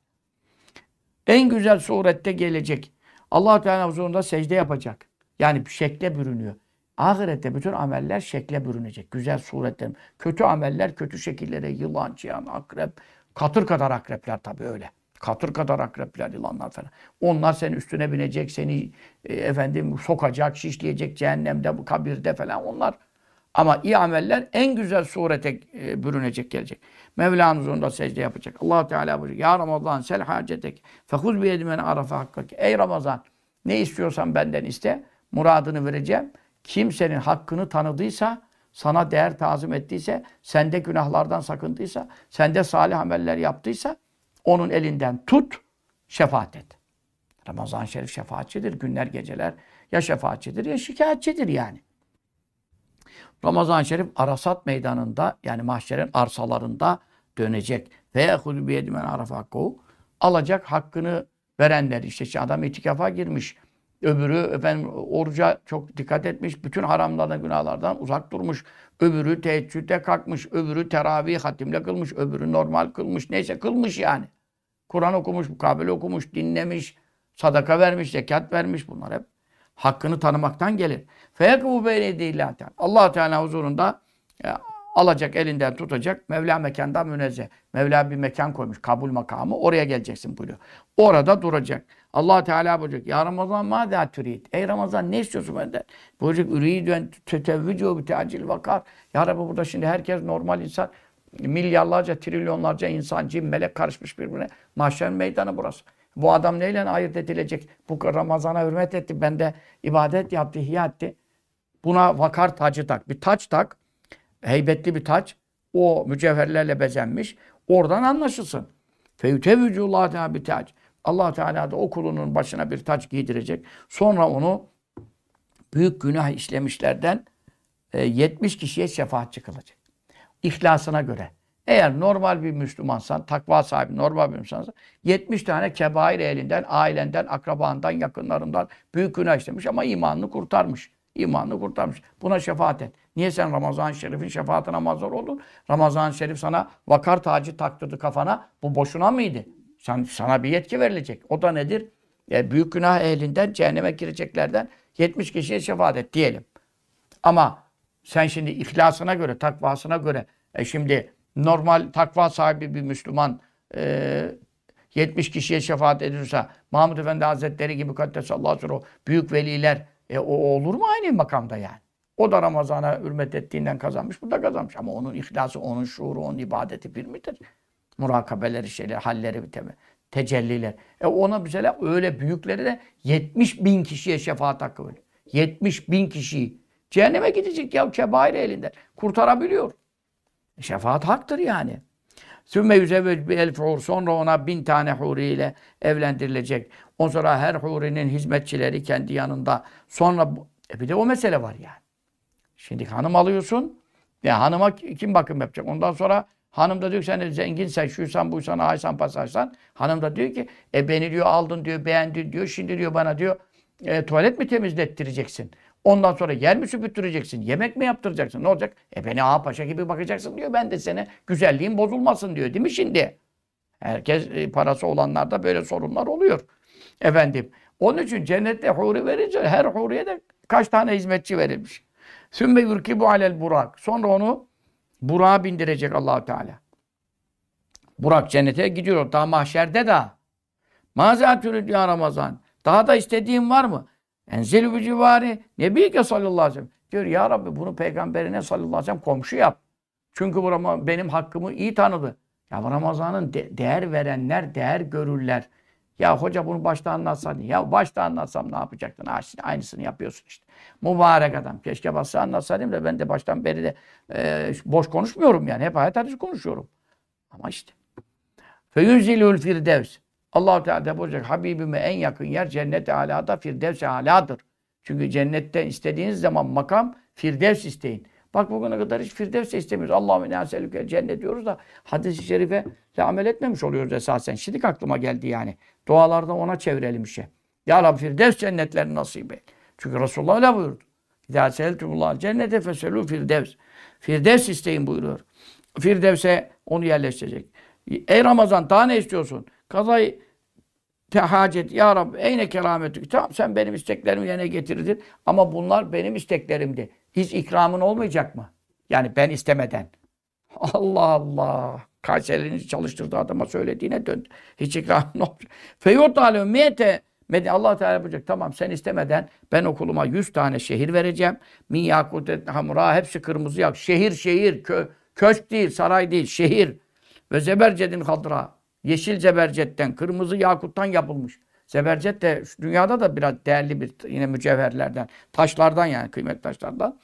S1: En güzel surette gelecek. allah Teala huzurunda secde yapacak. Yani şekle bürünüyor. Ahirette bütün ameller şekle bürünecek. Güzel suretler. Kötü ameller kötü şekillere, yılan, çıyan, akrep, katır kadar akrepler tabii öyle. Katır kadar akrepler, yılanlar falan. Onlar senin üstüne binecek, seni e, efendim sokacak, şişleyecek cehennemde, kabirde falan onlar. Ama iyi ameller en güzel surete e, bürünecek gelecek. Mevla'nın huzurunda secde yapacak. allah Teala buyuruyor. Ya Ramazan sel hacetek fehuz bi yedimen arafa hakkak. Ey Ramazan ne istiyorsan benden iste. Muradını vereceğim. Kimsenin hakkını tanıdıysa, sana değer tazim ettiyse, sende günahlardan sakındıysa, sende salih ameller yaptıysa onun elinden tut, şefaat et. Ramazan-ı Şerif şefaatçidir. Günler, geceler ya şefaatçidir ya şikayetçidir yani. Ramazan-ı Şerif Arasat meydanında yani mahşerin arsalarında dönecek. Ve yehudu biyedimen arafakku alacak hakkını verenler işte adam itikafa girmiş. Öbürü efendim oruca çok dikkat etmiş. Bütün haramlardan, günahlardan uzak durmuş. Öbürü teheccüde kalkmış. Öbürü teravih hatimle kılmış. Öbürü normal kılmış. Neyse kılmış yani. Kur'an okumuş, mukabele okumuş, dinlemiş, sadaka vermiş, zekat vermiş. Bunlar hep hakkını tanımaktan gelir. Feyekû beyleyedillâh allah Teala huzurunda e, alacak, elinden tutacak. Mevla mekandan münezzeh. Mevla bir mekan koymuş. Kabul makamı. Oraya geleceksin buyuruyor. Orada duracak. allah Teala buyuracak. Ya Ramazan ma da türid. Ey Ramazan ne istiyorsun benden? Buyuracak. Üridü tetevvücü bi teacil vakar. Ya Rabbi burada şimdi herkes normal insan. Milyarlarca, trilyonlarca insan, cin, melek karışmış birbirine. Mahşer meydanı burası. Bu adam neyle ayırt edilecek? Bu Ramazan'a hürmet etti. Bende ibadet yaptı, ihya etti. Buna vakar tacı tak. Bir taç tak. Heybetli bir taç. O mücevherlerle bezenmiş. Oradan anlaşılsın. Feyütevücûllâh Teala bir taç. Allah Teala da o kulunun başına bir taç giydirecek. Sonra onu büyük günah işlemişlerden 70 e, kişiye şefaatçi kılacak. İhlasına göre. Eğer normal bir Müslümansan, takva sahibi, normal bir Müslümansan 70 tane kebair elinden, ailenden, akrabandan, yakınlarından büyük günah işlemiş ama imanını kurtarmış. İmanını kurtarmış. Buna şefaat et. Niye sen Ramazan-ı Şerif'in şefaatine mazhar oldun? Ramazan-ı Şerif sana vakar tacı taktırdı kafana. Bu boşuna mıydı? Sen, sana bir yetki verilecek. O da nedir? E, büyük günah ehlinden, cehenneme gireceklerden 70 kişiye şefaat et diyelim. Ama sen şimdi ihlasına göre, takvasına göre, e şimdi normal takva sahibi bir Müslüman e, 70 kişiye şefaat edilirse Mahmud Efendi Hazretleri gibi Kaddesallahu aleyhi büyük veliler e, o olur mu aynı makamda yani? O da Ramazan'a hürmet ettiğinden kazanmış, bu da kazanmış. Ama onun ihlası, onun şuuru, onun ibadeti bir midir? Murakabeleri, şeyler, halleri, te tecelliler. E ona mesela öyle büyükleri de 70 bin kişiye şefaat hakkı veriyor. 70 bin kişiyi. Cehenneme gidecek ya kebair elinden. Kurtarabiliyor. Şefaat haktır yani. Sümme yüzevvec bir elf hur. Sonra ona bin tane huri ile evlendirilecek. Ondan sonra her hurinin hizmetçileri kendi yanında. Sonra e bir de o mesele var yani. Şimdi hanım alıyorsun. Ya hanıma kim bakım yapacak? Ondan sonra hanım da diyor ki sen zenginsen, şuysan, buysan, aysan, pasaysan. Hanım da diyor ki e beni diyor aldın diyor, beğendin diyor. Şimdi diyor bana diyor e, tuvalet mi temizlettireceksin? Ondan sonra yer mi süpürtüreceksin? Yemek mi yaptıracaksın? Ne olacak? E beni ağa paşa gibi bakacaksın diyor. Ben de sene güzelliğin bozulmasın diyor. Değil mi şimdi? Herkes e, parası olanlarda böyle sorunlar oluyor. Efendim. Onun için cennette huri verince her huriye de kaç tane hizmetçi verilmiş. Sümme yurkibu alel burak. Sonra onu Burak'a bindirecek allah Teala. Burak cennete gidiyor. Daha mahşerde de. Mazâ türüd ya Ramazan. Daha da istediğin var mı? Enzelü bir civari. Nebiyke sallallahu aleyhi ve sellem. Diyor ya Rabbi bunu peygamberine sallallahu aleyhi ve sellem komşu yap. Çünkü bu Ram- benim hakkımı iyi tanıdı. Ya bu Ramazan'ın de- değer verenler değer görürler. Ya hoca bunu başta anlatsaydın. Ya başta anlatsam ne yapacaktın? Şimdi aynısını yapıyorsun işte. Mübarek adam. Keşke başta anlatsaydım da ben de baştan beri de e, boş konuşmuyorum yani. Hep hayat hadisi konuşuyorum. Ama işte. Feyunzilül firdevs. Allah Teala buyuracak Habibime en yakın yer cennet-i alada firdevs-i aladır. Çünkü cennette istediğiniz zaman makam firdevs isteyin. Bak bugüne kadar hiç firdevs de istemiyoruz. Allahümme inâ selüke cennet diyoruz da hadis-i şerife de amel etmemiş oluyoruz esasen. Şimdi aklıma geldi yani. Dualarda ona çevirelim işe. Ya Rabbi firdevs cennetlerini nasip et. Çünkü Resulullah öyle buyurdu. İzâ seltumullah cennete feselû firdevs. Firdevs isteyin buyuruyor. Firdevs'e onu yerleştirecek. Ey Ramazan daha ne istiyorsun? Kazayı tehacet ya Rabbi eyne kerametük. Tamam sen benim isteklerimi yerine getirdin ama bunlar benim isteklerimdi. Hiç ikramın olmayacak mı? Yani ben istemeden. Allah Allah. Kayseri'nin çalıştırdığı adama söylediğine döndü. Hiç ikramın olmayacak. Feyurt alem miyete Medine Allah Teala yapacak. Tamam sen istemeden ben okuluma 100 tane şehir vereceğim. Min yakutet hamra hepsi kırmızı yak. Şehir şehir kö, köşk değil, saray değil, şehir. Ve zebercedin hadra. Yeşil zebercetten, kırmızı yakuttan yapılmış. Zebercet de dünyada da biraz değerli bir yine mücevherlerden, taşlardan yani kıymetli taşlardan.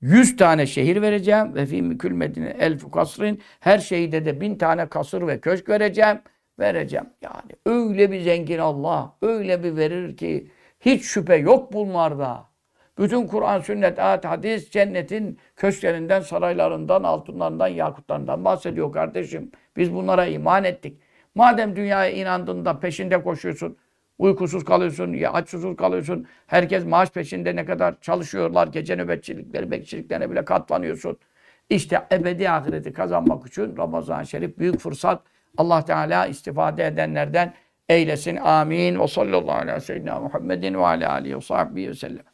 S1: 100 tane şehir vereceğim ve fi mükül medine elfu kasrin her şehide de bin tane kasır ve köşk vereceğim vereceğim. Yani öyle bir zengin Allah öyle bir verir ki hiç şüphe yok bunlarda. Bütün Kur'an, sünnet, ayet, hadis cennetin köşklerinden, saraylarından, altınlarından, yakutlarından bahsediyor kardeşim. Biz bunlara iman ettik. Madem dünyaya inandın da peşinde koşuyorsun, uykusuz kalıyorsun, ya açsız kalıyorsun. Herkes maaş peşinde ne kadar çalışıyorlar, gece nöbetçilikleri, bekçiliklerine bile katlanıyorsun. İşte ebedi ahireti kazanmak için Ramazan-ı Şerif büyük fırsat. Allah Teala istifade edenlerden eylesin. Amin. Ve sallallahu aleyhi ve sellem Muhammedin ve aleyhi ve sellem.